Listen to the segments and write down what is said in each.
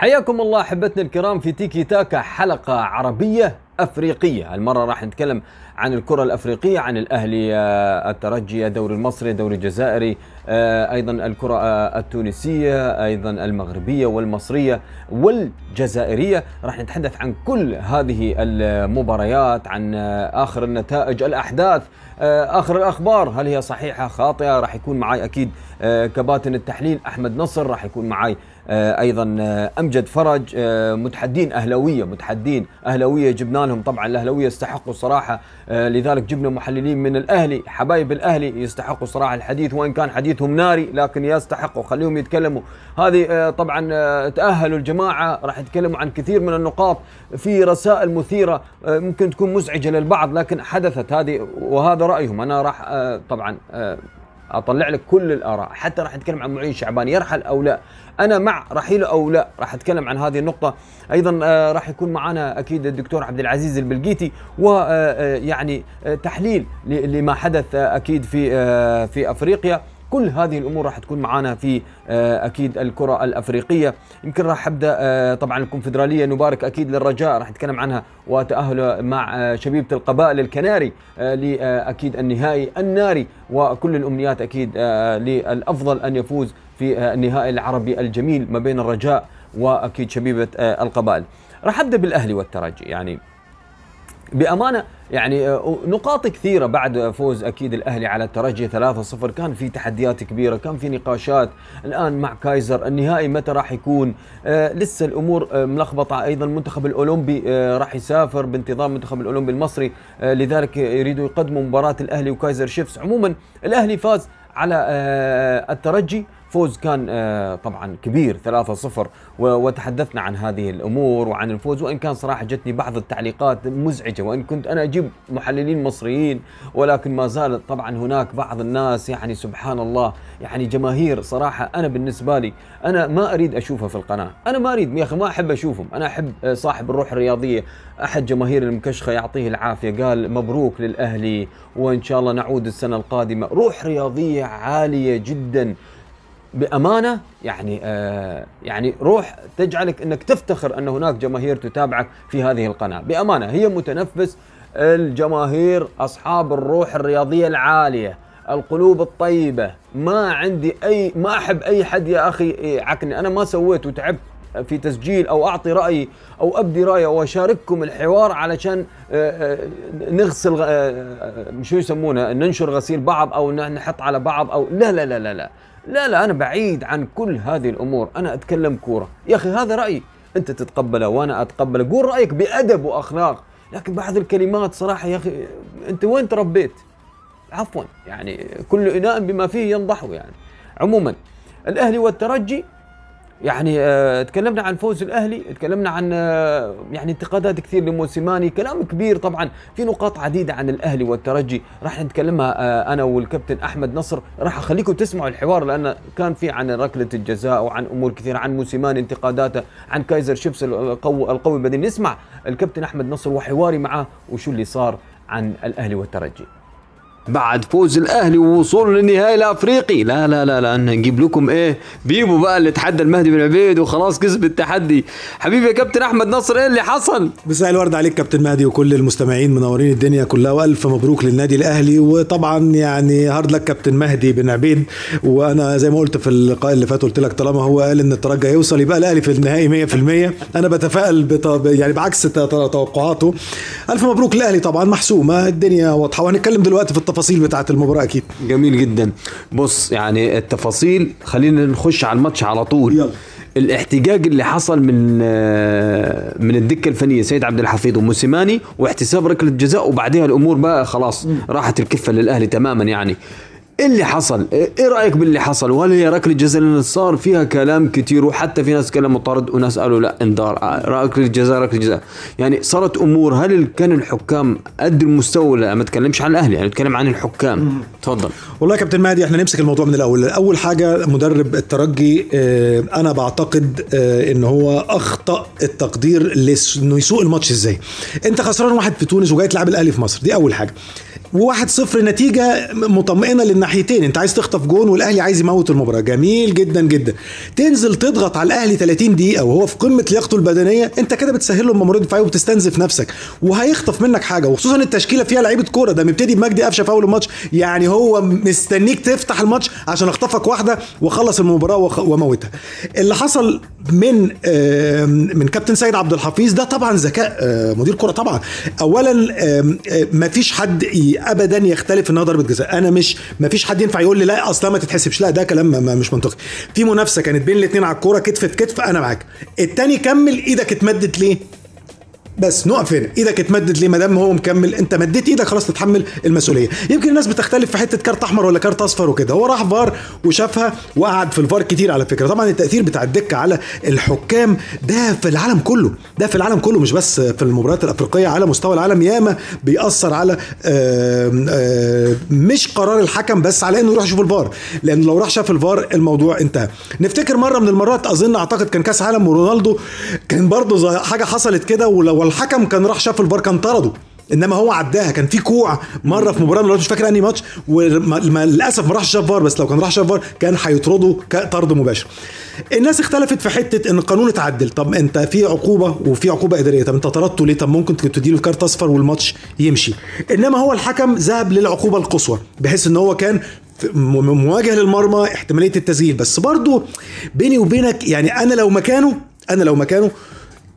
حياكم الله أحبتنا الكرام في تيكي تاكا حلقة عربية أفريقية، المره راح نتكلم عن الكرة الأفريقية عن الأهلي آه، الترجي الدوري المصري الدوري الجزائري آه، أيضا الكرة آه، التونسية أيضا المغربية والمصرية والجزائرية. راح نتحدث عن كل هذه المباريات عن آخر النتائج الأحداث آخر الأخبار. هل هي صحيحة؟ خاطئة؟ راح يكون معي أكيد كباتن التحليل أحمد نصر راح يكون معي أيضا أمجد فرج متحدين أهلاوية متحدين أهلاوية جبنا لهم طبعا الأهلاوية يستحقوا صراحة لذلك جبنا محللين من الأهلي حبايب الأهلي يستحقوا صراحة الحديث وإن كان حديثهم ناري لكن يستحقوا. خليهم يتكلموا. هذه طبعا تأهلوا الجماعة راح يتكلموا عن كثير من النقاط. في رسائل مثيرة ممكن تكون مزعجة للبعض لكن حدثت هذه وهذا رأيهم. أنا راح طبعا أطلع لك كل الآراء. حتى راح نتكلم عن معين شعبان يرحل أو لا. أنا مع رحيله أو لا؟ راح أتكلم عن هذه النقطة. أيضا آه، راح يكون معنا أكيد الدكتور عبد العزيز البلقيتي ويعني آه، آه، تحليل لما حدث أكيد في في أفريقيا. كل هذه الأمور راح تكون معنا في أكيد الكرة الأفريقية. يمكن راح أبدأ طبعا الكونفدرالية نبارك أكيد للرجاء. راح نتكلم عنها وتاهله مع شبيبة القبائل الكناري لاكيد النهائي الناري. وكل الأمنيات أكيد للأفضل أن يفوز في النهائي العربي الجميل ما بين الرجاء وأكيد شبيبة القبائل. راح أبدأ بالأهلي والترجي. يعني بأمانة يعني آه، نقاط كثيرة بعد فوز أكيد الأهلي على الترجي 3-0 كان في تحديات كبيرة كان في نقاشات. الآن مع كايزر النهائي متى راح يكون؟ آه لسه الأمور آه ملخبطة. أيضا المنتخب الأولمبي آه راح يسافر بانتظام المنتخب الأولمبي المصري. آه لذلك يريدوا يقدموا مباراة الأهلي وكايزر شيفس عموما الأهلي فاز على آه الترجي. فوز كان آه، طبعا كبير 3-0 وتحدثنا عن هذه الأمور وعن الفوز وإن كان صراحة جتني بعض التعليقات مزعجة وإن كنت أنا أجيب محللين مصريين ولكن ما زال طبعا هناك بعض الناس يعني سبحان الله يعني جماهير صراحة أنا بالنسبة لي أنا ما أريد اشوفها في القناة، أنا ما أريد يا أخي ما أحب أشوفهم، أنا أحب صاحب الروح الرياضية، أحد جماهير المكشخة يعطيه العافية قال مبروك للأهلي وإن شاء الله نعود السنة القادمة، روح رياضية عالية جدا بأمانة يعني آه يعني روح تجعلك إنك تفتخر أن هناك جماهير تتابعك في هذه القناة، بأمانة هي متنفس الجماهير أصحاب الروح الرياضية العالية، القلوب الطيبة، ما عندي أي ما أحب أي حد يا أخي يعكني، أنا ما سويت وتعبت في تسجيل أو أعطي رايي أو أبدي رايي أو أشارككم الحوار علشان آه، آه، نغسل آه، شو يسمونه ننشر غسيل بعض أو نحط على بعض أو لا لا لا لا, لا. لا لا أنا بعيد عن كل هذه الأمور. أنا أتكلم كورة. يا أخي هذا رأيي. أنت تتقبله وأنا أتقبله. قول رأيك بأدب وأخلاق. لكن بعض الكلمات صراحة يا أخي أنت وين تربيت عفوا. يعني كل إناء بما فيه ينضح يعني. عموما الأهلي والترجي يعني آه تكلمنا عن فوز الأهلي تكلمنا عن آه يعني انتقادات كثير لموسيماني كلام كبير طبعا في نقاط عديدة عن الأهلي والترجي. راح نتكلمها آه أنا والكابتن أحمد نصر. راح أخليكم تسمعوا الحوار لأن كان في عن ركلة الجزاء وعن أمور كثيرة عن موسيماني انتقاداته عن كايزر شيبس القوي القوي بعدين نسمع الكابتن أحمد نصر وحواري معاه وشو اللي صار عن الأهلي والترجي. بعد فوز الأهلي ووصوله للنهائي الأفريقي. لا لا لا لا نجيب لكم إيه؟ بيبو بقى اللي تحدى المهدي بن عبيد وخلاص كسب التحدي. حبيبي يا كابتن أحمد نصر إيه اللي حصل؟ مساء الورد عليك كابتن مهدي وكل المستمعين منورين الدنيا كلها وألف مبروك للنادي الأهلي. وطبعا يعني هارد لك كابتن مهدي بن عبيد. وأنا زي ما قلت في اللقاء اللي فات قلت لك طالما هو قال إن الترجي هيوصل يبقى الأهلي في النهائي 100% أنا بتفائل يعني بعكس توقعاته. ألف مبروك الاهلي طبعا محسومة الدنيا واضحة. وهنتكلم دلوقتي في التفاصيل بتاعت المباراة أكيد. جميل جدا. بص يعني التفاصيل خلينا نخش على الماتش على طول. يلا. الاحتجاج اللي حصل من آه، من الدكة الفنية سيد عبد الحفيظ وموسيماني واحتساب ركلة جزاء وبعدها الأمور بقى خلاص راحت الكفة للأهلي تماما يعني. اللي حصل؟ إيه رأيك باللي حصل؟ وهل هي ركلة جزاء؟ لأن صار فيها كلام كثير وحتى في ناس كلموا طرد وناس قالوا لا انذار ركلة جزاء ركلة جزاء، يعني صارت أمور هل كان الحكام قد المستوى لا ما اتكلمش عن الأهلي يعني اتكلم عن الحكام تفضل والله يا كابتن مهدي إحنا نمسك الموضوع من الأول، أول حاجة مدرب الترجي آه أنا بعتقد آه إن هو أخطأ التقدير إنه يسوق الماتش إزاي. أنت خسران واحد في تونس وجاي تلعب الأهلي في مصر، دي أول حاجة. وواحد صفر نتيجة مطمئنة للناحيتين. انت عايز تخطف جون والأهلي عايز يموت المباراة. جميل جدا جدا. تنزل تضغط على الأهلي 30 دقيقة وهو في قمة لياقته البدنية انت كده بتسهل له المباراة الدفاعية وبتستنزف نفسك. وهيخطف منك حاجة وخصوصا التشكيلة فيها لعيبة كورة. ده مبتدي بمجدي قفشة في أول الماتش. يعني هو مستنيك تفتح الماتش عشان أخطفك واحدة واخلص المباراة واموتها اللي حصل من من كابتن سيد عبد الحفيظ ده طبعا ذكاء آه، مدير كرة طبعا. اولا آه، مفيش حد ابدا يختلف انها ضربه جزاء أنا مش مفيش حد ينفع يقول لي لا أصلا ما تتحسبش. لا ده كلام ما- ما- مش منطقي. في منافسه كانت بين الاثنين على الكوره كتف في كتف أنا معاك. التاني كمل إيدك اتمدت ليه؟ بس نقف هنا. إيدك اتمدت ليه؟ ما دام هو مكمل أنت مديت إيدك خلاص تتحمل المسؤولية. يمكن الناس بتختلف في حتة كارت أحمر ولا كارت أصفر وكده. هو راح فار وشافها وقعد في الفار كتير على فكرة. طبعا التأثير بتاع الدكة على الحكام ده في العالم كله. ده في العالم كله مش بس في المباريات الأفريقية. على مستوى العالم ياما بيأثر على مش قرار الحكم بس على إنه يروح يشوف الفار. لأن لو راح شاف الفار الموضوع انتهى. نفتكر مرة من المرات أظن أعتقد كان كأس عالم ورونالدو كان برضه حاجة حصلت كده ولو الحكم كان راح شاف الفار كان طرده إنما هو عداها كان في كوع مرة في مباراة مش فاكر أنهي ماتش وللاسف ما راحش شاف فار بس لو كان راح شاف فار كان هيطرده كطرد مباشر. الناس اختلفت في حتة إن القانون اتعدل. طب أنت في عقوبة وفي عقوبة إدارية طب أنت طردته ليه؟ طب ممكن تديله كارت أصفر والماتش يمشي. إنما هو الحكم ذهب للعقوبة القصوى بحيث إن هو كان مواجه للمرمى احتمالية التسجيل. بس برضو بيني وبينك يعني أنا لو مكانه أنا لو مكانه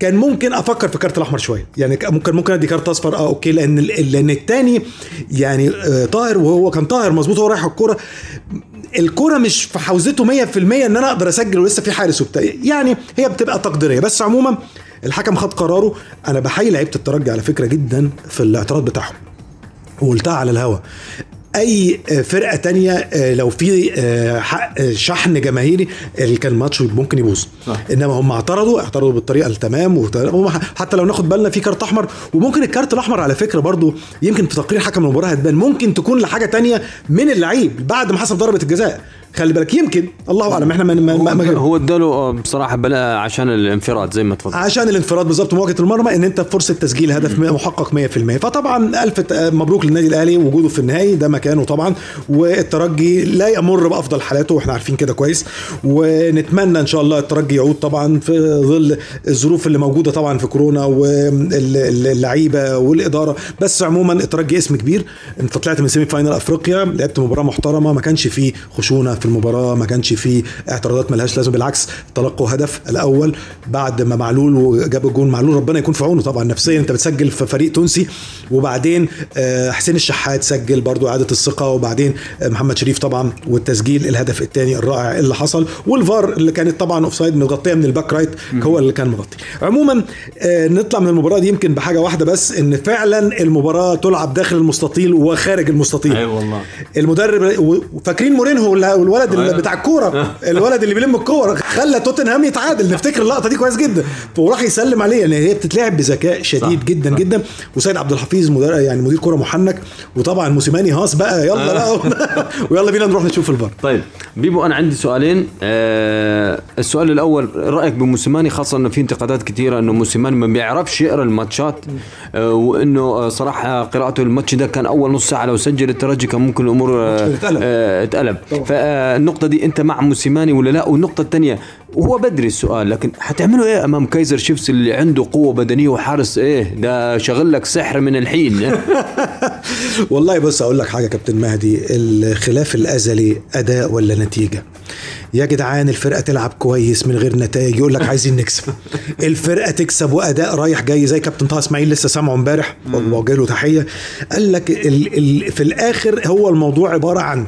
كان ممكن أفكر في كارت الأحمر شوية. يعني ممكن ممكن أدي كارت أصفر آه أوكي لأن لأن الثاني يعني آه، طاهر وهو كان طاهر مظبوط هو رايح الكورة. الكورة مش في حوزته 100% إن أنا أقدر أسجل ولسه في حارس وبتاع. يعني هي بتبقى تقديرية. بس عموما الحكم خد قراره. أنا بحيي لعيبة الترجي على فكرة جدا في الاعتراض بتاعهم. وقلتها على الهوا. أي فرقة تانية آه، لو في آه، آه، شحن جماهيري اللي كان الماتش ممكن يبوظ. إنما هم اعترضوا اعترضوا بالطريقة التمام حتى لو ناخد بالنا في كارت أحمر وممكن الكارت الأحمر على فكرة برضو يمكن في تقرير حكم المباراة هتبان ممكن تكون لحاجة تانية من اللعيب بعد ما حسب ضربة الجزاء خلي بالك يمكن. الله أعلم. إحنا ما ما ما هو اداله آه، بصراحة بلا عشان الانفراد زي ما تفضل. عشان الانفراد بالظبط مواجهه المرمى إن أنت فرصة تسجيل هدف محقق 100% فطبعا ألف ت- مبروك للنادي الأهلي. وجوده في النهائي ده مكانه طبعا. والترجي لا يمر بأفضل حالاته. وإحنا عارفين كده كويس. ونتمنى إن شاء الله الترجي يعود طبعا في ظل الظروف اللي موجودة طبعا في كورونا واللعيبة والإدارة. بس عموما الترجي اسم كبير. أنت طلعت من semi final أفريقيا لعبت مباراة محترمة ما كانش فيه خشونة في المباراة ما كانش فيه اعتراضات ملهاش لازمة بالعكس تلقوا هدف الأول بعد ما معلول وجاب الجون. معلول ربنا يكون في عونه طبعا نفسيا أنت بتسجل في فريق تونسي. وبعدين آه، حسين الشحات سجل برضو إعادة الثقة. وبعدين آه، محمد شريف طبعا والتسجيل الهدف الثاني الرائع اللي حصل. والفار اللي كانت طبعا offside متغطية من ال back right هو اللي كان مغطي. عموما آه، نطلع من المباراة دي يمكن بحاجة واحدة بس إن فعلا المباراة تلعب داخل المستطيل وخارج المستطيل. أي والله. المدرب وفاكرين مورينهو والولد اللي. بتاع الكورة. الولد اللي بيلم الكورة خلى توتنهام يتعادل. نفتكر اللقطة دي كويس جدا. وراح يسلم عليه. يعني هي بتتلعب بذكاء شديد صح. جدا صح. جدا. وسيد عبد الحفيظ يعني مدير كورة محنك. وطبعا موسيماني هاص بقى. يلا بقى. ويلا بينا نروح نشوف الفار. طيب. بيبو أنا عندي سؤالين آه السؤال الأول رأيك بموسيماني خاصة إنه في انتقادات كثيره إنه موسيماني ما بيعرفش يقرأ الماتشات آه وإنه آه صراحة قراءته الماتش ده كان أول نص ساعة لو سجل الترجي كان ممكن الأمور آه اتقلب. آه. فالنقطة دي أنت مع موسيماني ولا لا والنقطة الثانية وهو بدري السؤال لكن حتعملوا إيه أمام كايزر شيفس اللي عنده قوة بدنية وحارس إيه؟ ده شغل لك سحر من الحين. والله بص أقول لك حاجة كابتن مهدي الخلاف الأزلي أداء ولا نتيجة؟ يا جدعان الفرقة تلعب كويس من غير نتائج يقول لك عايزين نكسب. الفرقة تكسب وأداء رايح جاي زي كابتن طه إسماعيل لسه سامعه امبارح وجه له تحية. قال لك ال ال في الآخر هو الموضوع عبارة عن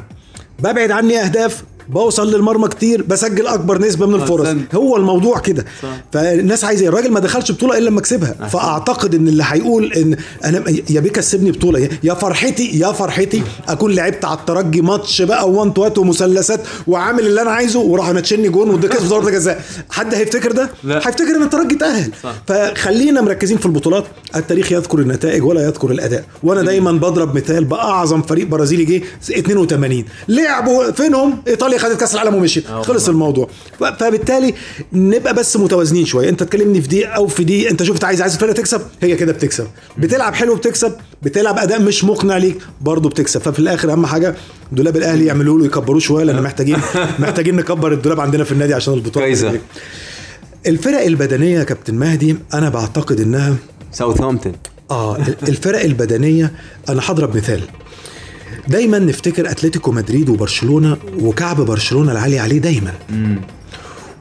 ببعد عني أهداف بوصل للمرمى كتير بسجل أكبر نسبة من الفرص. هو الموضوع كده. فالناس عايزة إيه؟ الراجل ما دخلش بطولة إلا لما كسبها. فأعتقد إن اللي هيقول إن أنا يا بيه كسبني بطولة. يا فرحتي يا فرحتي أكون لعبت على الترجي ماتش بقى وان توات ومثلثات وعامل اللي أنا عايزه وراح نتشني جون وده كسب ضربة جزاء. حد هيفتكر ده. هيفتكر إن الترجي تأهل. فخلينا مركزين في البطولات. التاريخ يذكر النتائج ولا يذكر الأداء. وأنا دايما بضرب مثال بأعظم فريق برازيلي جه 82 لعبوا فينهم؟ إيطاليا السعوديه خدت كأس العالم ومشيت؟ آه، خلص. الموضوع. فبالتالي نبقى بس متوازنين شوية. انت تكلمني في دي أو في دي انت شفت عايز عايز الفرقة تكسب هي كده بتكسب. بتلعب حلو بتكسب بتلعب أداء مش مقنع ليك برضه بتكسب. ففي الآخر أهم حاجة دولاب الأهلي يعملوا له يكبروه شوية لأن محتاجين محتاجين نكبر الدولاب عندنا في النادي عشان البطولة. الفرق البدنية يا كابتن مهدي أنا بعتقد إنها ساوثهامبتون آه الفرق البدنية أنا هضرب مثال دايما نفتكر أتلتيكو مدريد وبرشلونة وكعب برشلونة العالي عليه دايما.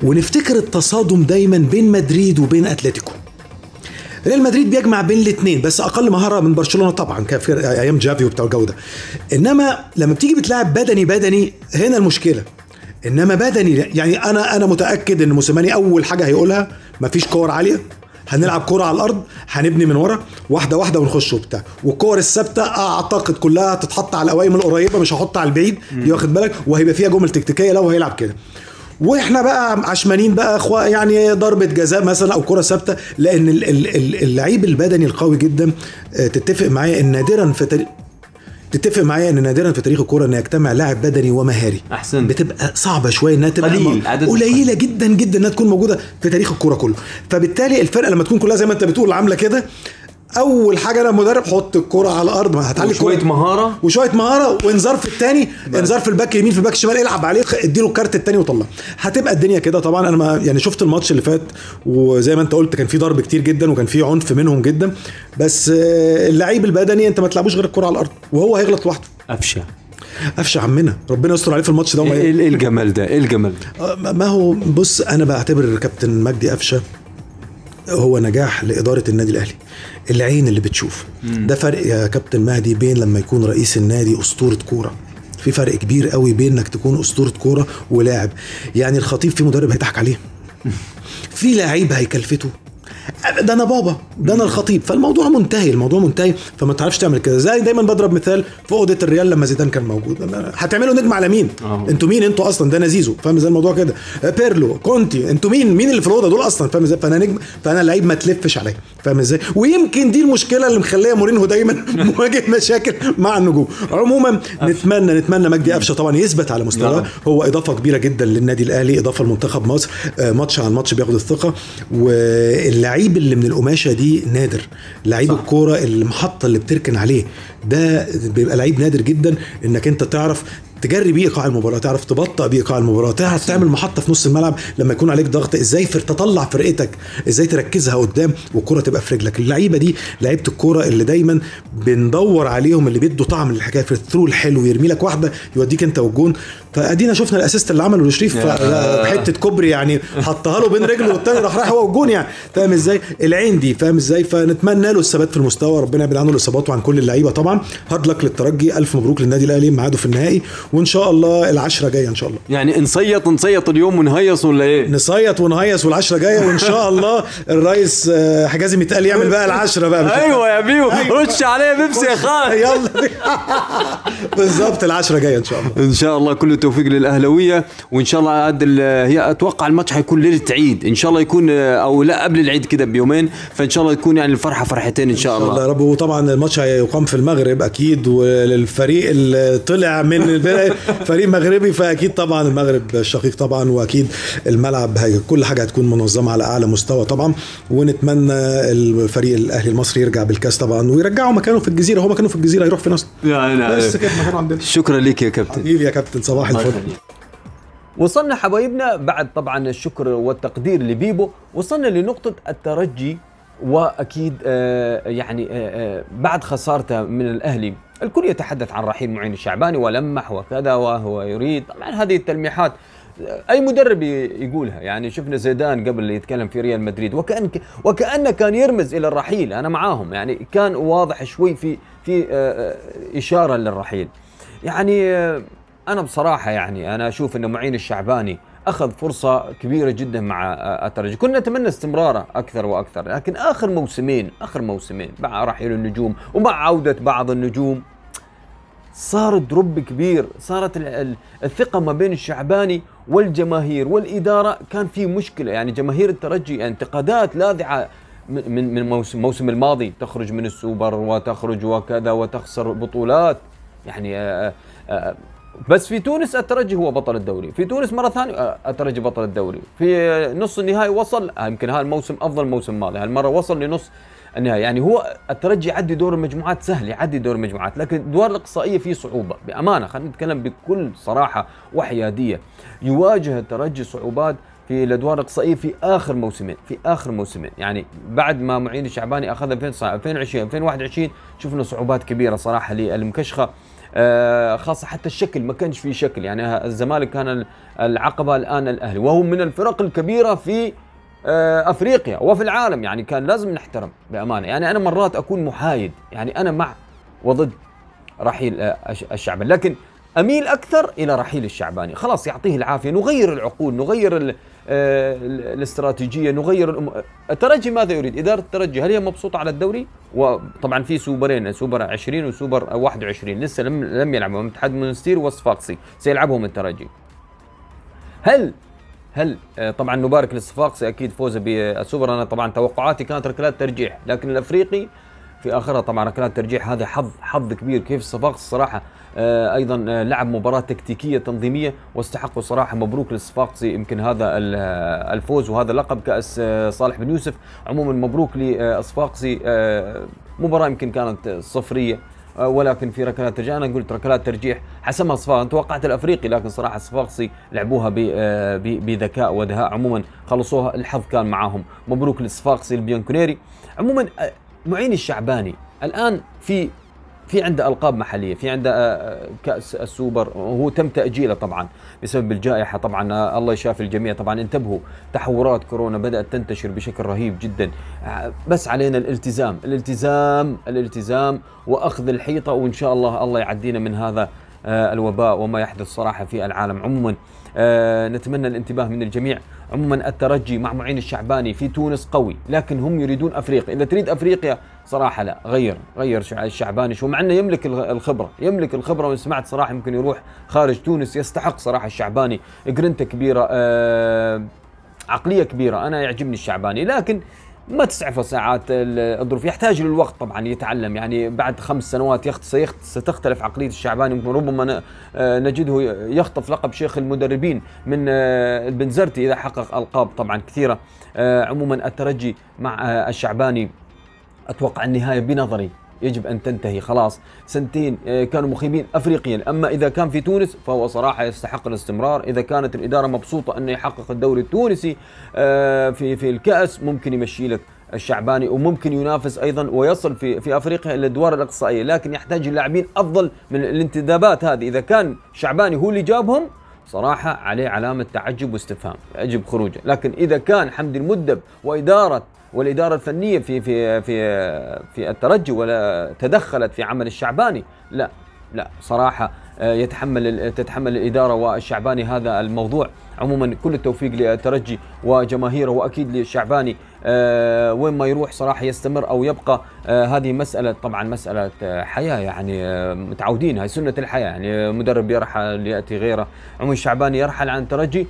ونفتكر التصادم دايما بين مدريد وبين أتلتيكو. ريال مدريد بيجمع بين الاثنين بس أقل مهارة من برشلونة طبعا كان أيام جافي وبتاع الجو ده إنما لما بتيجي بتلعب بدني بدني هنا المشكلة. إنما بدني يعني أنا أنا متأكد إن موسيماني أول حاجة هيقولها مفيش كور عالية. هنلعب كرة على الأرض هنبني من ورا واحدة واحدة ونخش وبتاع. والكور الثابتة أعتقد كلها هتتحط على القوايم القريبة مش هحطها على البعيد دي واخد بالك؟ وهيبقى فيها جمل تكتيكية لو هيلعب كده. وإحنا بقى عشمانين بقى يعني ضربة جزاء مثلا أو كرة ثابتة لأن ال- ال- ال- اللعيب البدني القوي جدا آه، تتفق معايا إن نادرا في تتفق معايا إن نادرا في تاريخ الكورة إن يجتمع لاعب بدني ومهاري. أحسنت. بتبقى صعبة شوية إنها تبقى قليل، عدد قليلة جدا جدا إنها تكون موجودة في تاريخ الكورة كله. فبالتالي الفرقة لما تكون كلها زي ما أنت بتقول عاملة كده أول حاجة أنا مدرب حط الكرة على الأرض ما هتعلى وشوية الكرة. مهارة. وشوية مهارة وانذار في الثاني انذار في ال back اليمين في ال back الشمال العب عليه اديله الكارت الثاني وطلع هتبقى الدنيا كده طبعا. أنا ما يعني شفت الماتش اللي فات وزي ما أنت قلت كان في ضرب كتير جدا وكان في عنف منهم جدا. بس آه، اللعيب البدني أنت ما تلعبوش غير الكرة على الأرض وهو هيغلط لوحده. أفشى. قفشه عمنا. ربنا يستر عليه في الماتش ده وما- إيه إيه الجمال ده؟ إيه الجمال ده؟ آه، ما هو بص أنا بعتبر كابتن مجدي قفشه هو نجاح لإدارة النادي الأهلي. العين اللي بتشوف. ده فرق يا كابتن مهدي بين لما يكون رئيس النادي أسطورة كورة. في فرق كبير قوي بين إنك تكون أسطورة كورة ولاعب. يعني الخطيب في مدرب هيضحك عليه. في لعيب هيكلفته. ده أنا بابا ده أنا الخطيب. فالموضوع منتهي الموضوع منتهي فما تعرفش تعمل كده. زي دايما بضرب مثال في أوضة الريال لما زيدان كان موجود. هتعملوا نجم على مين؟ أهو. أنتوا مين؟ أنتوا أصلا؟ ده أنا زيزو. فاهم إزاي الموضوع كده؟ بيرلو كونتي أنتوا مين؟ مين اللي في الأوضة دول أصلا؟ فاهم إزاي؟ فأنا نجم فأنا لعيب ما تلفش عليا. فاهم إزاي؟ ويمكن دي المشكلة اللي مخلية مورينهو دايما مواجه مشاكل مع النجوم. عموما نتمنى نتمنى مجدي قفشة طبعا يثبت على مستواه. نعم. هو إضافة كبيرة جدا للنادي الأهلي إضافة لمنتخب مصر. آه، ماتش عن ماتش بياخد الثقة. واللعيب اللي من القماشة دي نادر. لعيب. الكورة المحطة اللي بتركن عليه. ده بيبقى لعيب نادر جدا إنك أنت تعرف تجري بيه إيقاع المباراة تعرف تبطئ بيه إيقاع المباراة تعرف تعمل محطة في نص الملعب لما يكون عليك ضغط. إزاي فر تطلع فرقتك إزاي تركزها قدام والكره تبقى في رجلك. اللعيبة دي لعيبة الكورة اللي دايما بندور عليهم اللي بيدوا طعم للحكاية في الثرو الحلو يرمي لك واحدة يوديك أنت والجون. فادينا شفنا ال assist اللي عمله لشريف حتة كوبري يعني حطها له بين رجله والتاني راح رايح هو والجون يعني. فاهم إزاي؟ العين دي فاهم إزاي؟ فنتمنى له الثبات في المستوى. ربنا يبعد عنه الإصابات وعن كل اللعيبة طبعا. hard luck للترجي. ألف مبروك للنادي الأهلي ميعاده في النهائي. وإن شاء الله العشرة جاية إن شاء الله. يعني نظيط نظيط اليوم ونهيص ولا إيه؟ نظيط ونهيص والعشرة جاية. وإن شاء الله الرئيس آه، حجازي متقال يعمل بقى العشرة بقى. أيوه يا بيو. رش عليه بيبسي يا خال يلا بالظبط العشرة جاية إن شاء الله. إن شاء الله كل التوفيق للاهلاويه وإن شاء الله عاد هي أتوقع الماتش حيكون ليلة عيد. إن شاء الله يكون أو لا قبل العيد كده بيومين. فإن شاء الله يكون يعني الفرحة فرحتين إن شاء الله. الله يا رب. وطبعا الماتش هيقام في المغرب أكيد وللفريق اللي طلع من فريق مغربي فأكيد طبعا المغرب شقيق طبعا وأكيد الملعب هي كل حاجة هتكون منظمة على أعلى مستوى طبعا. ونتمنى الفريق الأهلي المصري يرجع بالكاس طبعا ويرجعوا مكانه في الجزيرة. هو مكانه في الجزيرة هيروح في نصر. يعني بس كده مكانه عندنا. شكرا لك يا كابتن. حبيبي يا كابتن صباح وصلنا حبايبنا بعد طبعا الشكر والتقدير لبيبو وصلنا لنقطة الترجي وأكيد آه، يعني آه، آه، بعد خسارته من الأهلي الكل يتحدث عن رحيل معين الشعباني ولمح وكذا وهو يريد. طبعا هذه التلميحات آه، أي مدرب يقولها. يعني شفنا زيدان قبل يتكلم في ريال مدريد وكأن وكأنه كان يرمز إلى الرحيل. أنا معاهم يعني كان واضح شوي في في آه، إشارة للرحيل. يعني أنا بصراحة يعني أنا أشوف ان معين الشعباني أخذ فرصة كبيرة جدا مع آه، الترجي. كنا نتمنى استمراره أكثر وأكثر لكن آخر موسمين آخر موسمين مع رحيل النجوم ومع عودة بعض النجوم صار دروب كبير صارت ال- ال- الثقة ما بين الشعباني والجماهير والإدارة كان في مشكلة. يعني جماهير الترجي انتقادات لاذعة من من من موسم الموسم الماضي تخرج من السوبر وتخرج وكذا وتخسر بطولات. يعني آه، آه، بس في تونس الترجي هو بطل الدوري. في تونس مرة ثانية آه، الترجي بطل الدوري. في نص النهائي وصل آه، يمكن هذا الموسم أفضل موسم ماضي. هالمرة وصل لنص النهائي. يعني هو الترجي يعدي دور المجموعات سهل يعدي دور المجموعات لكن الادوار الاقصائية فيه صعوبة. بأمانة خلينا نتكلم بكل صراحة وحيادية. يواجه الترجي صعوبات في الأدوار الاقصائية في آخر موسمين في آخر موسمين. يعني بعد ما معين الشعباني أخذ 2020 2021 شفنا صعوبات كبيرة صراحة للمكشخة. آه، خاصة حتى الشكل ما كانش في شكل. يعني الزمالك كان العقبة الآن الأهلي وهو من الفرق الكبيرة في آه، أفريقيا وفي العالم. يعني كان لازم نحترم بأمانة. يعني أنا مرات أكون محايد يعني أنا مع وضد رحيل آه، الشعباني لكن أميل أكثر إلى رحيل الشعباني. خلاص يعطيه العافية نغير العقول نغير الاستراتيجية نغير الترجي ماذا يريد؟ إدارة الترجي هل هي مبسوطة على الدوري؟ وطبعا في سوبرين سوبر 20 وسوبر 21 لسه لم لم يلعبهم. اتحاد المونستير وصفاقسي سيلعبهم الترجي. هل هل آه، طبعا نبارك للصفاقسي أكيد فوزه بالسوبر. أنا طبعا توقعاتي كانت ركلات ترجيح لكن الأفريقي في آخرها. طبعا ركلات ترجيح هذا حظ حظ كبير. كيف الصفاقسي الصراحة آه، أيضا آه، لعب مباراة تكتيكية تنظيمية واستحقوا صراحة مبروك للصفاقسي يمكن هذا الفوز وهذا لقب كأس صالح بن يوسف عموما مبروك للصفاقسي مباراة يمكن كانت صفرية آه، ولكن في ركلات ترجيح. أنا قلت ركلات ترجيح حسمها الصفاقسي أنا توقعت الأفريقي لكن صراحة الصفاقسي لعبوها آه، بذكاء ودهاء عموما خلصوها الحظ كان معاهم. مبروك للصفاقسي البيانكونيري عموما آه، معين الشعباني. الآن في في عنده ألقاب محلية في عنده آه، آه، كأس السوبر وهو تم تأجيله طبعا بسبب الجائحة طبعا آه، الله يشافي الجميع طبعا. انتبهوا تحورات كورونا بدأت تنتشر بشكل رهيب جدا. بس علينا الالتزام الالتزام الالتزام وأخذ الحيطة وإن شاء الله الله يعدينا من هذا الوباء وما يحدث صراحة في العالم عموما. نتمنى الانتباه من الجميع. عموما الترجي مع معين الشعباني في تونس قوي لكن هم يريدون أفريقيا. إذا تريد أفريقيا صراحة لا غير غير الشعباني شو مع أنه يملك الخبرة يملك الخبرة. وسمعت صراحة يمكن يروح خارج تونس يستحق صراحة الشعباني. جرينتا كبيرة آه عقلية كبيرة. أنا يعجبني الشعباني. لكن ما تسعفه ساعات الظروف. يحتاج للوقت طبعا يتعلم. يعني بعد خمس سنوات يخت ستختلف عقلية الشعباني ربما آه، نجده يخطف لقب شيخ المدربين من آه، البنزرتي إذا حقق ألقاب طبعا كثيرة. آه، عموما الترجي مع الشعباني أتوقع النهاية بنظري. يجب أن تنتهي. خلاص سنتين آه، كانوا مخيبين افريقيا. أما إذا كان في تونس فهو صراحة يستحق الاستمرار. إذا كانت الإدارة مبسوطة أنه يحقق الدوري التونسي آه، في في الكأس ممكن يمشي لك الشعباني وممكن ينافس أيضا ويصل في في أفريقيا إلى الادوار الأقصائية. لكن يحتاج اللاعبين أفضل من الانتدابات هذه. إذا كان شعباني هو اللي جابهم صراحة عليه علامة تعجب واستفهام يجب خروجه. لكن إذا كان حمدي المدب وإدارة والإدارة الفنية في في في في الترجي ولا تدخلت في عمل الشعباني. لا لا صراحة آه، يتحمل تتحمل الإدارة والشعباني هذا الموضوع. عموما كل التوفيق للترجي وجماهيره وأكيد للشعباني. أه وين ما يروح صراحة يستمر أو يبقى أه هذه مسألة طبعا مسألة حياة يعني متعودين هاي سنة الحياة يعني مدرب يرحل يأتي غيره. عموما الشعباني يرحل عن الترجي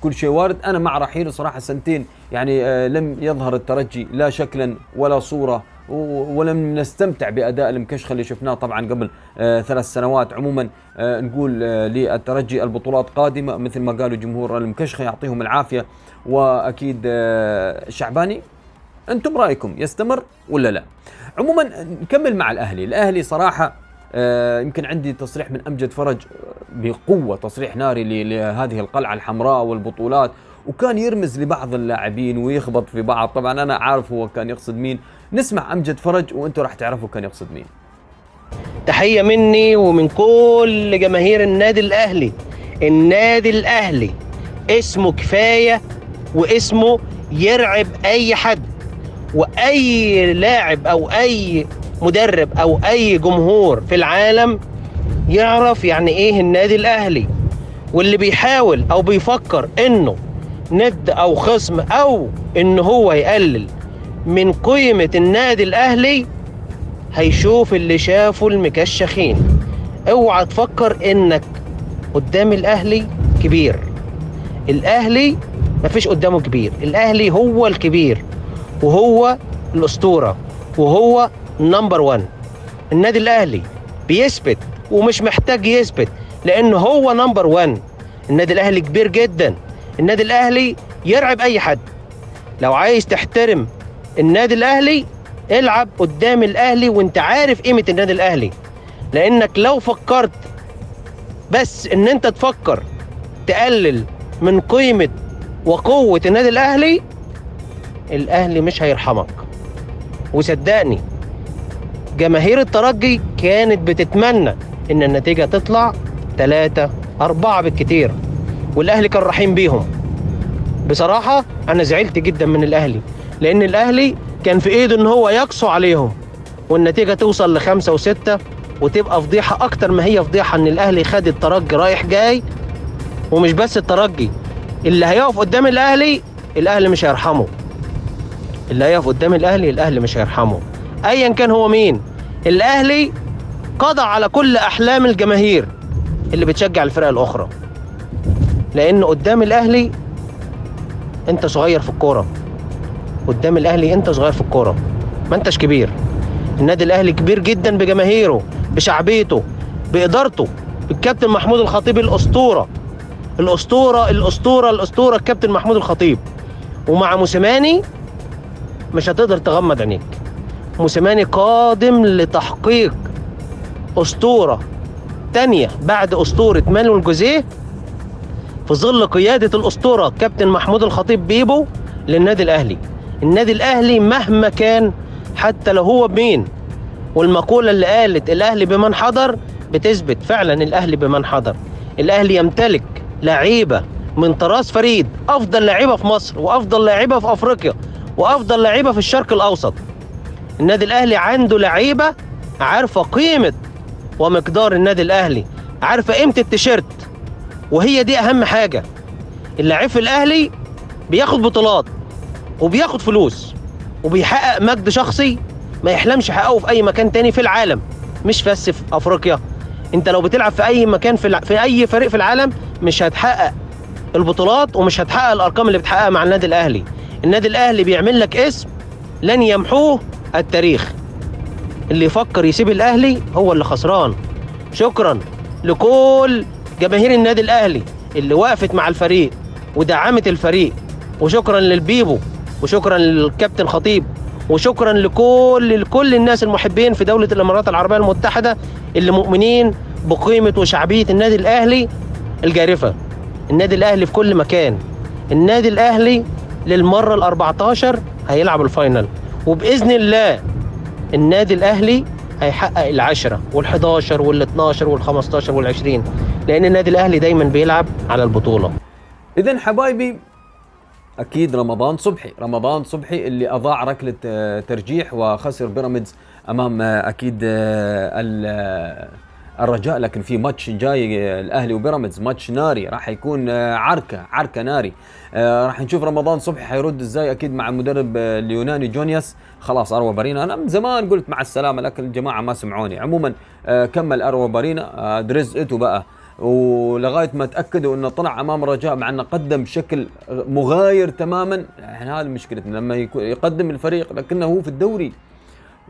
كل شيء وارد. أنا مع رحيله صراحة سنتين يعني آه، لم يظهر الترجي لا شكلا ولا صورة ولم نستمتع بأداء المكشخه اللي شفناه طبعا قبل آه، ثلاث سنوات عموما آه، نقول للترجي البطولات قادمة مثل ما قالوا جمهور المكشخه يعطيهم العافية وأكيد الشعباني أنتم رايكم يستمر ولا لا؟ عموما نكمل مع الأهلي. الأهلي صراحة يمكن عندي تصريح من أمجد فرج بقوة تصريح ناري لهذه القلعة الحمراء والبطولات وكان يرمز لبعض اللاعبين ويخبط في بعض. طبعا أنا عارف هو كان يقصد مين. نسمع أمجد فرج وأنتم راح تعرفوا كان يقصد مين. تحية مني ومن كل جماهير النادي الأهلي. النادي الأهلي اسمه كفاية واسمه يرعب أي حد. وأي لاعب أو أي مدرب أو أي جمهور في العالم يعرف يعني إيه النادي الأهلي. واللي بيحاول أو بيفكر إنه ند أو خصم أو إن هو يقلل من قيمة النادي الأهلي هيشوف اللي شافه المكشخين. أوعى تفكر إنك قدام الأهلي كبير. الأهلي مفيش قدامه كبير. الأهلي هو الكبير وهو الأسطورة وهو number 1 النادي الأهلي بيثبت ومش محتاج يثبت لأن هو number 1 النادي الأهلي كبير جدا. النادي الأهلي يرعب أي حد. لو عايز تحترم النادي الأهلي العب قدام الأهلي وأنت عارف قيمة النادي الأهلي. لأنك لو فكرت بس إن أنت تفكر تقلل من قيمة وقوة النادي الأهلي الأهلي مش هيرحمك. وصدقني جماهير الترجي كانت بتتمنى إن النتيجة تطلع ثلاثة أربعة بالكتير والأهلي كان رحيم بيهم. بصراحة أنا زعلت جدا من الأهلي لأن الأهلي كان في إيده إن هو يقسو عليهم والنتيجة توصل لخمسة وستة وتبقى فضيحة أكتر ما هي فضيحة إن الأهلي خد الترجي رايح جاي. ومش بس الترجي اللي هيقف قدام الأهلي الأهلي مش هيرحمه. اللي هيقف قدام الأهلي الأهلي مش هيرحمه. أيا كان هو مين الأهلي قضى على كل أحلام الجماهير اللي بتشجع الفرق الأخرى. لأن قدام الأهلي أنت صغير في الكورة. قدام الأهلي أنت صغير في الكورة. ما أنتش كبير. النادي الأهلي كبير جدا بجماهيره بشعبيته بإدارته بالكابتن محمود الخطيب الأسطورة. الأسطورة الأسطورة الأسطورة الكابتن محمود الخطيب. ومع موسيماني مش هتقدر تغمض عينيك. موسيماني قادم لتحقيق أسطورة تانية بعد أسطورة مانويل جوزيه في ظل قيادة الأسطورة كابتن محمود الخطيب بيبو للنادي الأهلي. النادي الأهلي مهما كان حتى لو هو بمين والمقولة اللي قالت الأهلي بمن حضر بتثبت فعلا الأهلي بمن حضر. الأهلي يمتلك لعيبة من طراز فريد أفضل لعيبة في مصر وأفضل لعيبة في أفريقيا وأفضل لعيبة في الشرق الأوسط. النادي الأهلي عنده لعيبة عارفة قيمة ومقدار النادي الأهلي. عارفة قيمة التيشيرت؟ وهي دي أهم حاجة. اللاعب في الأهلي بياخد بطولات وبياخد فلوس وبيحقق مجد شخصي ما يحلمش يحققه في أي مكان تاني في العالم مش بس في أفريقيا. أنت لو بتلعب في أي مكان في, الع... في أي فريق في العالم مش هتحقق البطولات ومش هتحقق الأرقام اللي بتحققها مع النادي الأهلي. النادي الأهلي بيعمل لك اسم لن يمحوه التاريخ. اللي يفكر يسيب الأهلي هو اللي خسران. شكرا لكل جماهير النادي الأهلي اللي وقفت مع الفريق ودعمت الفريق. وشكرا للبيبو وشكرا للكابتن خطيب وشكرا لكل لكل الناس المحبين في دولة الإمارات العربية المتحدة اللي مؤمنين بقيمة وشعبية النادي الأهلي الجارفة. النادي الأهلي في كل مكان. النادي الأهلي للمرة ال 14 هيلعب الفاينل. وبإذن الله النادي الأهلي هيحقق العشرة وال11 وال12 وال15 وال20 لأن النادي الأهلي دايما بيلعب على البطولة. اذا حبايبي أكيد رمضان صبحي رمضان صبحي اللي أضاع ركلة آه، ترجيح وخسر بيراميدز أمام آه، أكيد آه، ال- الرجاء لكن في ماتش جاي آه، الأهلي وبيراميدز ماتش ناري راح يكون آه، عركة عركة ناري. آه، راح نشوف رمضان صبحي حيرد إزاي أكيد مع المدرب اليوناني جونياس. خلاص أروى بارينا. أنا من زمان قلت مع السلامة لكن الجماعة ما سمعوني. عموما كمل أروى بارينا درزقته بقى. ولغاية ما تأكدوا إنه طلع أمام الرجاء مع إنه قدم بشكل مغاير تماما يعني هذه مشكلتنا لما يقدم الفريق لكنه هو في الدوري.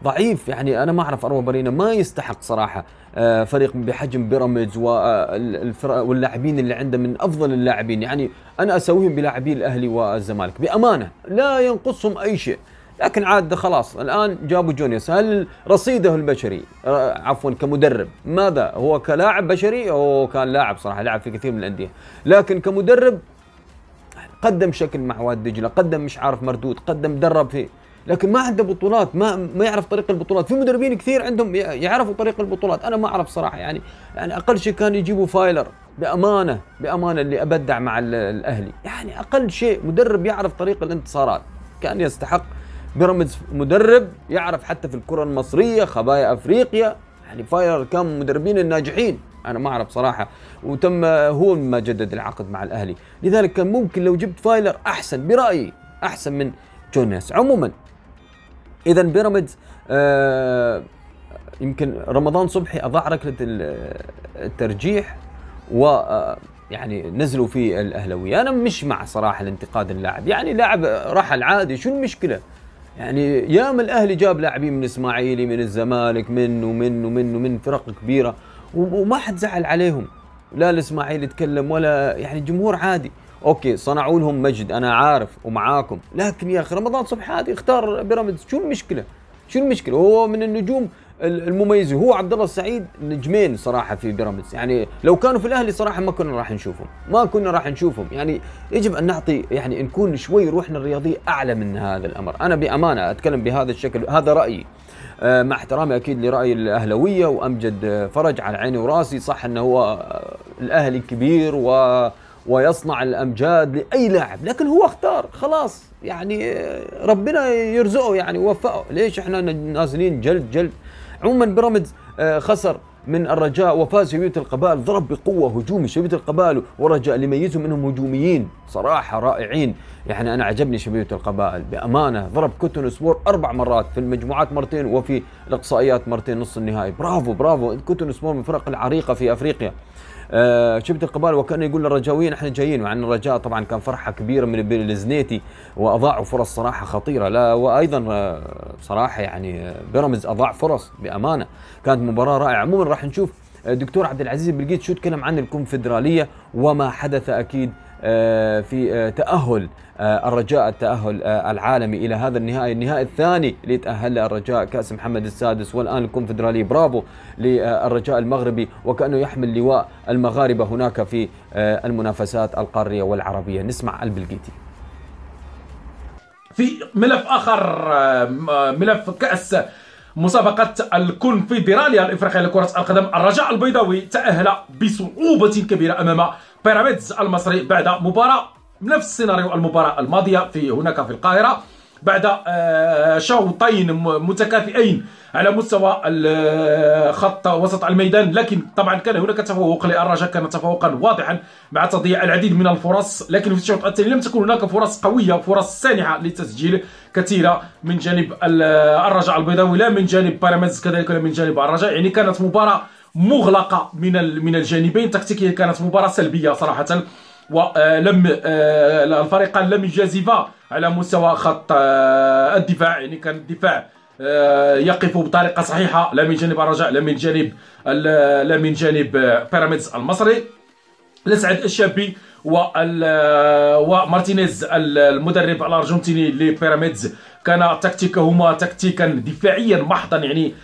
ضعيف. يعني أنا ما أعرف أروى بارينا ما يستحق صراحة آه، فريق بحجم بيراميدز والفرق واللاعبين اللي عنده من أفضل اللاعبين. يعني أنا أسويهم بلاعبي الأهلي والزمالك. بأمانة لا ينقصهم أي شيء. لكن عاد خلاص الآن جابوا جونيوس هل رصيده البشري آه، عفوا كمدرب ماذا؟ هو كلاعب بشري؟ هو كان لاعب صراحة لعب في كثير من الأندية. لكن كمدرب قدم شكل مع وادي دجلة قدم مش عارف مردود قدم درب فيه. لكن ما عنده بطولات ما ما يعرف طريق البطولات. في مدربين كثير عندهم يعرفوا طريق البطولات. أنا ما أعرف صراحة يعني يعني أقل شيء كان يجيبوا فايلر بأمانة بأمانة اللي أبدع مع ال- الأهلي. يعني أقل شيء مدرب يعرف طريق الانتصارات. كان يستحق بيراميدز مدرب يعرف حتى في الكرة المصرية خبايا أفريقيا. يعني فايلر كان من المدربين الناجحين. أنا ما أعرف صراحة. وتم هو ما جدد العقد مع الأهلي. لذلك كان ممكن لو جبت فايلر أحسن برأيي أحسن من جونياس عموما اذا بيراميدز آه يمكن رمضان صبحي أضاع ركلة ال- الترجيح و آه، يعني نزلوا في الأهلاوية. أنا مش مع صراحة الانتقاد اللاعب. يعني لاعب رحل عادي شو المشكلة؟ يعني ياما الأهلي جاب لاعبين من الاسماعيلي من الزمالك من ومن ومن ومن فرق كبيرة وما حد زعل عليهم. لا الإسماعيلي يتكلم ولا يعني جمهور عادي. أوكي صنعوا لهم مجد أنا عارف ومعاكم. لكن يا أخي رمضان صبحي عادي اختار بيراميدز. شو المشكلة؟ شو المشكلة؟ هو من النجوم المميزين هو عبد الله السعيد نجمين صراحة في بيراميدز. يعني لو كانوا في الأهلي صراحة ما كنا راح نشوفهم. ما كنا راح نشوفهم. يعني يجب أن نعطي يعني نكون شوي روحنا الرياضية أعلى من هذا الأمر. أنا بأمانة أتكلم بهذا الشكل هذا رأيي. آه، مع احترامي أكيد لرأي الأهلاوية وأمجد فرج على عيني وراسي. صح أنه هو آه، الأهلي كبير و ويصنع الأمجاد لأي لاعب. لكن هو اختار خلاص يعني آه، ربنا يرزقه يعني وفقه. ليش إحنا نازلين جلد جلد؟ عموما بيراميدز خسر من الرجاء وفاز شبيبة القبائل ضرب بقوة هجومي شبيبة القبائل والرجاء اللي يميزهم انهم هجوميين. صراحة رائعين. يعني أنا عجبني شبيبة القبائل. بأمانة ضرب كوتون سبور أربع مرات في المجموعات مرتين وفي الإقصائيات مرتين نص النهائي. برافو برافو. كوتون سبور من الفرق العريقة في أفريقيا. آه شبيبة القبائل وكأنه يقول للرجاويين إحنا جايين مع إن الرجاء طبعا كان فرحة كبيرة من الزنيتي وأضاعوا فرص صراحة خطيرة. لا وأيضا آه صراحة يعني آه، بيراميدز أضاع فرص بأمانة. كانت مباراة رائعة. عموما راح نشوف آه، دكتور عبد العزيز بلقيت شو تكلم عن الكونفدرالية وما حدث أكيد آه، في آه، تأهل آه، الرجاء التأهل العالمي إلى هذا النهائي. النهائي الثاني اللي تأهل الرجاء كأس محمد السادس والآن الكونفدرالية برافو للرجاء المغربي وكأنه يحمل لواء المغاربة هناك في المنافسات القارية والعربية. نسمع البلقيتي في ملف آخر ملف كأس مسابقة الكونفدرالية الإفريقية لكرة القدم. الرجاء البيضاوي تأهل بصعوبة كبيرة أمام بيراميدز المصري بعد مباراة نفس سيناريو المباراة الماضية في هناك في القاهرة بعد آه، شوطين متكافئين على مستوى خط وسط الميدان لكن طبعا كان هناك تفوق للرجاء كان تفوقا واضحا مع تضييع العديد من الفرص لكن في الشوط الثاني لم تكن هناك فرص قوية فرص سانحة لتسجيل كثيرة من جانب الرجاء البيضاوي لا من جانب بيراميدز كذلك من جانب الرجاء يعني كانت مباراة مغلقة من من الجانبين. تكتيكيا كانت مباراة سلبية صراحة. ولم آه، الفريقان لم يجازفا على مستوى خط آه، الدفاع. يعني كان الدفاع آه، يقف بطريقة صحيحة. لا من جانب الرجاء لا من جانب لا من جانب بيراميدز المصري. لسعد الشابي ومارتينيز المدرب الأرجنتيني لبيراميدز. كان تكتيكهما تكتيكا دفاعيا محضا يعني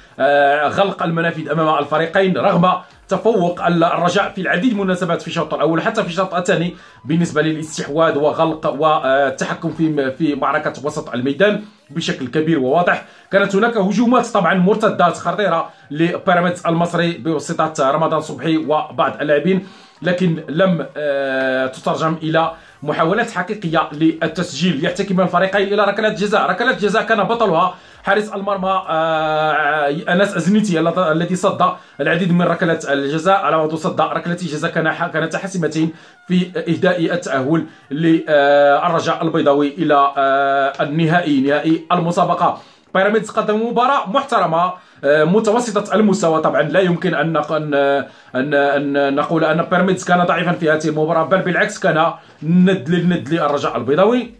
غلق المنافذ أمام الفريقين رغم تفوق الرجاء في العديد من المناسبات في الشوط الأول حتى في الشوط الثاني بالنسبة للاستحواذ وغلق والتحكم في في معركة وسط الميدان بشكل كبير وواضح. كانت هناك هجومات طبعا مرتدات خطيرة لبيراميدز المصري بواسطة رمضان صبحي وبعض اللاعبين لكن لم آه، تترجم إلى محاولات حقيقية للتسجيل. يحتكم الفريقين إلى ركلات جزاء. ركلات جزاء كان بطلها حارس المرمى آه، أنس أزنيتي الذي صد العديد من ركلات الجزاء. على ما صد ركلتي جزاء كان كانت حاسمتين في إهداء التأهل للرجاء البيضاوي إلى آه، النهائي نهائي المسابقة. بيراميدز قدم مباراة محترمة آه، متوسطة المستوى. طبعا لا يمكن أن أن أن نقول أن بيراميدز كان ضعيفا في هذه المباراة بل بالعكس كان ند للند للرجاء البيضاوي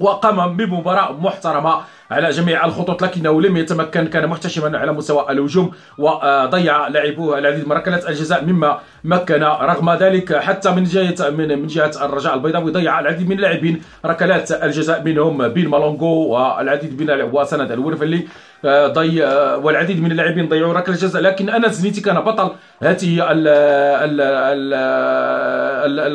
وقام بمباراة محترمة على جميع الخطوط لكنه لم يتمكن كان محتشما على مستوى الهجوم وضيع لاعبوه العديد من ركلات الجزاء مما مكن رغم ذلك. حتى من جهه من من جهة الرجاء البيضاوي ضيع العديد من اللاعبين ركلات الجزاء منهم بين مالونغو والعديد من وسند الورفلي. ضي والعديد من اللاعبين ضيعوا ركلة جزاء لكن أنس زنيتي كان بطل هذه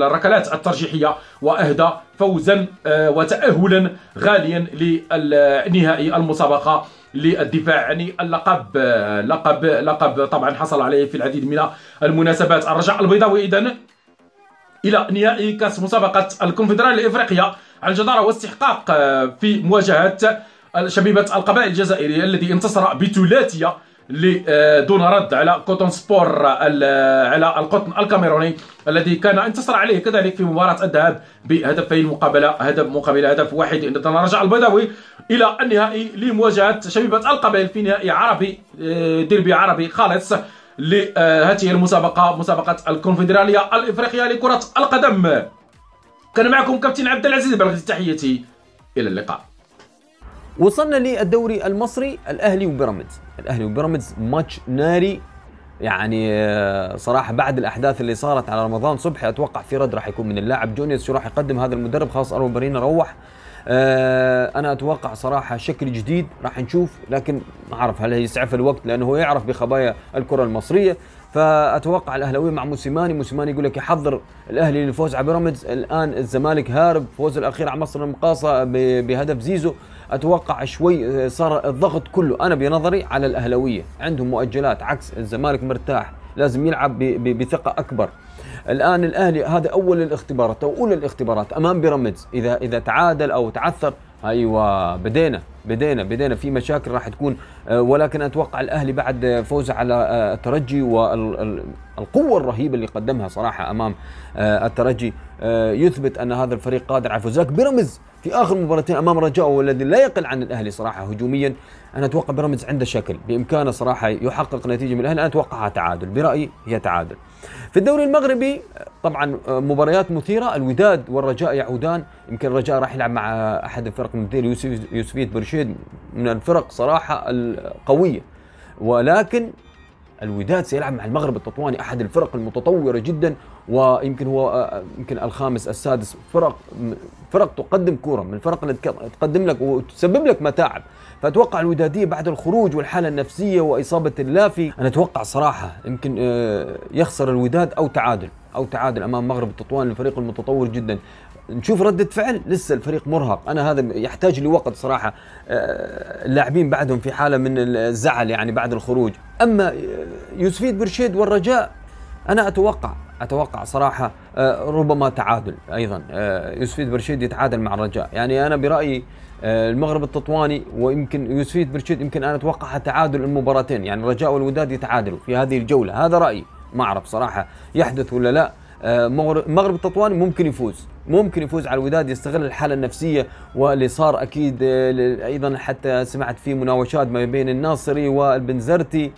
الركلات الترجيحية وأهدى فوزا وتاهلا غاليا لنهائي المسابقة للدفاع عن اللقب. لقب لقب طبعا حصل عليه في العديد من المناسبات. الرجاء البيضاوي اذا إلى نهائي كأس مسابقة الكونفدراليه الافريقيه على الجدارة واستحقاق في مواجهة شبيبة القبائل الجزائرية الذي انتصر بثلاثية دون رد على كوتون سبور على القطن الكاميروني الذي كان انتصر عليه كذلك في مباراة الذهاب بهدفين مقابل هدف مقابل هدف واحد. إذا رجع البيضاوي إلى النهائي لمواجهة شبيبة القبائل في نهائي عربي ديربي عربي خالص لهذه المسابقة مسابقة الكونفدرالية الإفريقية لكرة القدم. كان معكم كابتن عبد العزيز بلغتي تحيتي إلى اللقاء. وصلنا للدوري المصري الأهلي وبيراميدز. الأهلي وبيراميدز ماتش ناري. يعني آه، صراحة بعد الأحداث اللي صارت على رمضان صبحي أتوقع في رد راح يكون من اللاعب. جونيوس شو راح يقدم هذا المدرب؟ خلاص ارو بارينا روح. آه، أنا أتوقع صراحة شكل جديد راح نشوف لكن ما أعرف هل يسعف الوقت لأنه هو يعرف بخبايا الكرة المصرية. فأتوقع الأهلاوية مع موسيماني. موسيماني يقول لك يحضر الأهلي للفوز على بيراميدز. الآن الزمالك هارب. فوز الأخير على مصر المقاصة بهدف زيزو. أتوقع شوي صار الضغط كله أنا بنظري على الاهلاويه عندهم مؤجلات عكس الزمالك مرتاح لازم يلعب بثقة أكبر. الآن الأهلي هذا أول الاختبارات أو أولى الاختبارات أمام بيراميدز. إذا إذا تعادل أو تعثر أيوه بدينا بدينا بدينا. في مشاكل راح تكون آه، ولكن أتوقع الأهلي بعد فوزه على آه، الترجي والقوه الرهيبة اللي قدمها صراحة أمام آه، الترجي يثبت أن هذا الفريق قادر على الفوز بيراميدز في آخر مباراتين أمام رجاء والذي لا يقل عن الأهلي صراحة هجوميا أنا أتوقع بيراميدز عنده شكل. بإمكانه صراحة يحقق نتيجة من الأهلي أنا اتوقعها تعادل. برأيي هي تعادل. في الدوري المغربي طبعا مباريات مثيرة. الوداد والرجاء يعودان. يمكن الرجاء راح يلعب مع أحد الفرق المثير يوسف يوسفية برشيد من الفرق صراحة القوية. ولكن الوداد سيلعب مع المغرب التطواني أحد الفرق المتطورة جدا ويمكن هو يمكن الخامس السادس فرق فرق تقدم كورة من الفرق اللي تقدم لك وتسبب لك متاعب. فأتوقع الودادية بعد الخروج والحالة النفسية وإصابة اللافي أنا أتوقع صراحة يمكن آه، يخسر الوداد أو تعادل. أو تعادل أمام مغرب التطوان الفريق المتطور جدا. نشوف ردة فعل؟ لسه الفريق مرهق. أنا هذا يحتاج لوقت صراحة. آه، اللاعبين بعدهم في حالة من الزعل يعني بعد الخروج. أما آه، يوسفيد برشيد والرجاء أنا أتوقع أتوقع صراحة آه، ربما تعادل أيضا. يوسفيد برشيد يتعادل مع الرجاء. يعني أنا برأيي آه، المغرب التطواني ويمكن يوسفيد برشيد يمكن أنا أتوقع تعادل المباراتين. يعني الرجاء والوداد يتعادلوا في هذه الجولة. هذا رأيي. ما أعرف صراحة يحدث ولا لا. آه، مغرب التطواني ممكن يفوز ممكن يفوز على الوداد يستغل الحالة النفسية واللي صار أكيد آه، أيضا حتى سمعت في مناوشات ما بين الناصري والبنزرتي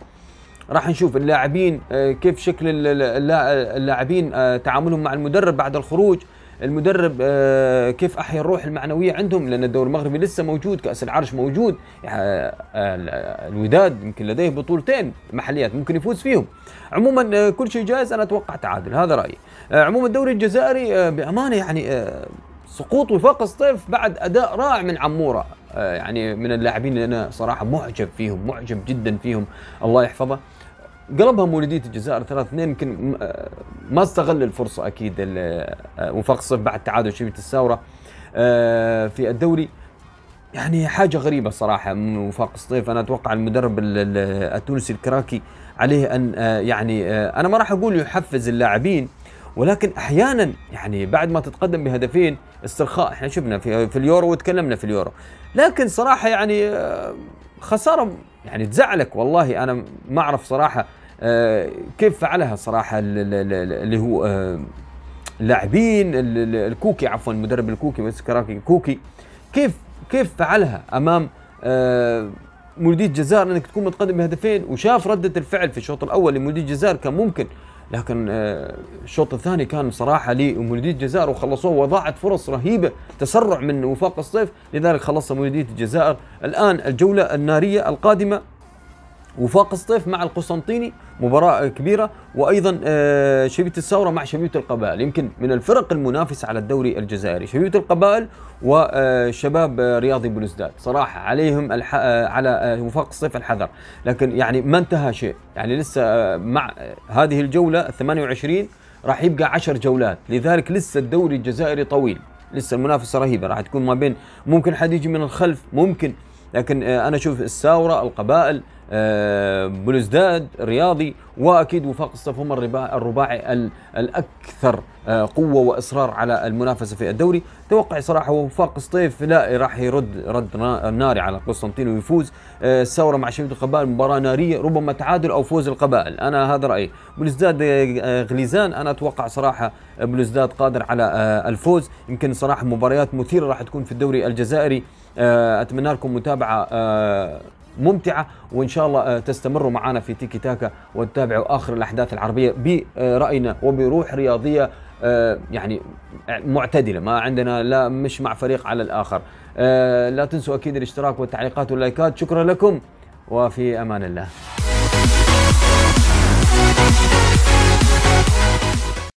راح نشوف اللاعبين آه، كيف شكل ال- ال- اللا- اللاعبين تعاملهم مع المدرب بعد الخروج. المدرب آه، كيف أحيا الروح المعنوية عندهم؟ لأن الدوري المغربي لسه موجود كأس العرش موجود آه، الوداد يمكن لديه بطولتين محليات ممكن يفوز فيهم. عموما آه، كل شيء جاهز أنا أتوقع تعادل هذا رأيي. عموما الدوري الجزائري بأمانة يعني سقوط وفاق الصيف بعد أداء رائع من عمورة. يعني من اللاعبين اللي أنا صراحة معجب فيهم معجب جدا فيهم. الله يحفظه. قلبها مولودية الجزائر 3 2 يمكن آه، ما استغل الفرصة أكيد ال- آه، وفاق الصيف بعد تعادل شبيبة الثورة آه، في الدوري. يعني حاجة غريبة صراحة من وفاق الصيف أنا أتوقع المدرب ال- ال- التونسي الكراكي عليه أن يعني أنا ما راح أقول يحفز اللاعبين ولكن أحيانا يعني بعد ما تتقدم بهدفين استرخاء إحنا شفنا في, في اليورو وتكلمنا في اليورو. لكن صراحة يعني خسارة يعني تزعلك والله. أنا ما أعرف صراحة آه، كيف فعلها ال- اللي هو آه، اللاعبين ال- ال- الكوكي عفوا المدرب الكوكي بس كراكي كوكي. كيف كيف فعلها أمام آه، مولودية الجزائر انك تكون متقدم بهدفين وشاف ردة الفعل في الشوط الأول لمولودية الجزائر كان ممكن لكن آه، الشوط الثاني كان صراحة لمولودية الجزائر وخلصوه وضاعت فرص رهيبة تسرع من وفاق الصيف لذلك خلصها مولودية الجزائر. الآن الجولة النارية القادمة وفاق الصيف مع القسنطيني مباراة كبيرة. وأيضا آه، شبيبة الثورة مع شبيبة القبائل. يمكن من الفرق المنافسة على الدوري الجزائري. شبيبة القبائل وشباب رياضي بلوزداد صراحة عليهم الح... آه، على آه، وفاق الصيف الحذر. لكن يعني ما انتهى شيء. يعني لسه آه، مع آه، هذه الجولة 28 راح يبقى 10 جولات. لذلك لسه الدوري الجزائري طويل. لسه المنافسة رهيبة. راح تكون ما بين ممكن حد يجي من الخلف ممكن لكن آه، أنا أشوف الثورة القبائل آه، بلوزداد الرياضي وأكيد وفاق الصف هم الربا- الرباعي ال- الأكثر آه، قوة وإصرار على المنافسة في الدوري. توقع صراحة وفاق الصيف لا راح يرد رد نا- ناري على قسطنطين ويفوز. الثورة مع شبيبه القبائل مباراة نارية ربما تعادل أو فوز القبائل. أنا هذا رأيي. بلوزداد غليزان. أنا أتوقع صراحة بلوزداد قادر على الفوز. يمكن صراحة مباريات مثيرة راح تكون في الدوري الجزائري. أتمنى لكم متابعة آه، ممتعة وإن شاء الله آه، تستمروا معنا في تيكي تاكا وتتابعوا آخر الأحداث العربية برأينا وبروح رياضية آه، يعني معتدلة ما عندنا لا مش مع فريق على الآخر. آه، لا تنسوا أكيد الاشتراك والتعليقات واللايكات. شكرا لكم وفي أمان الله.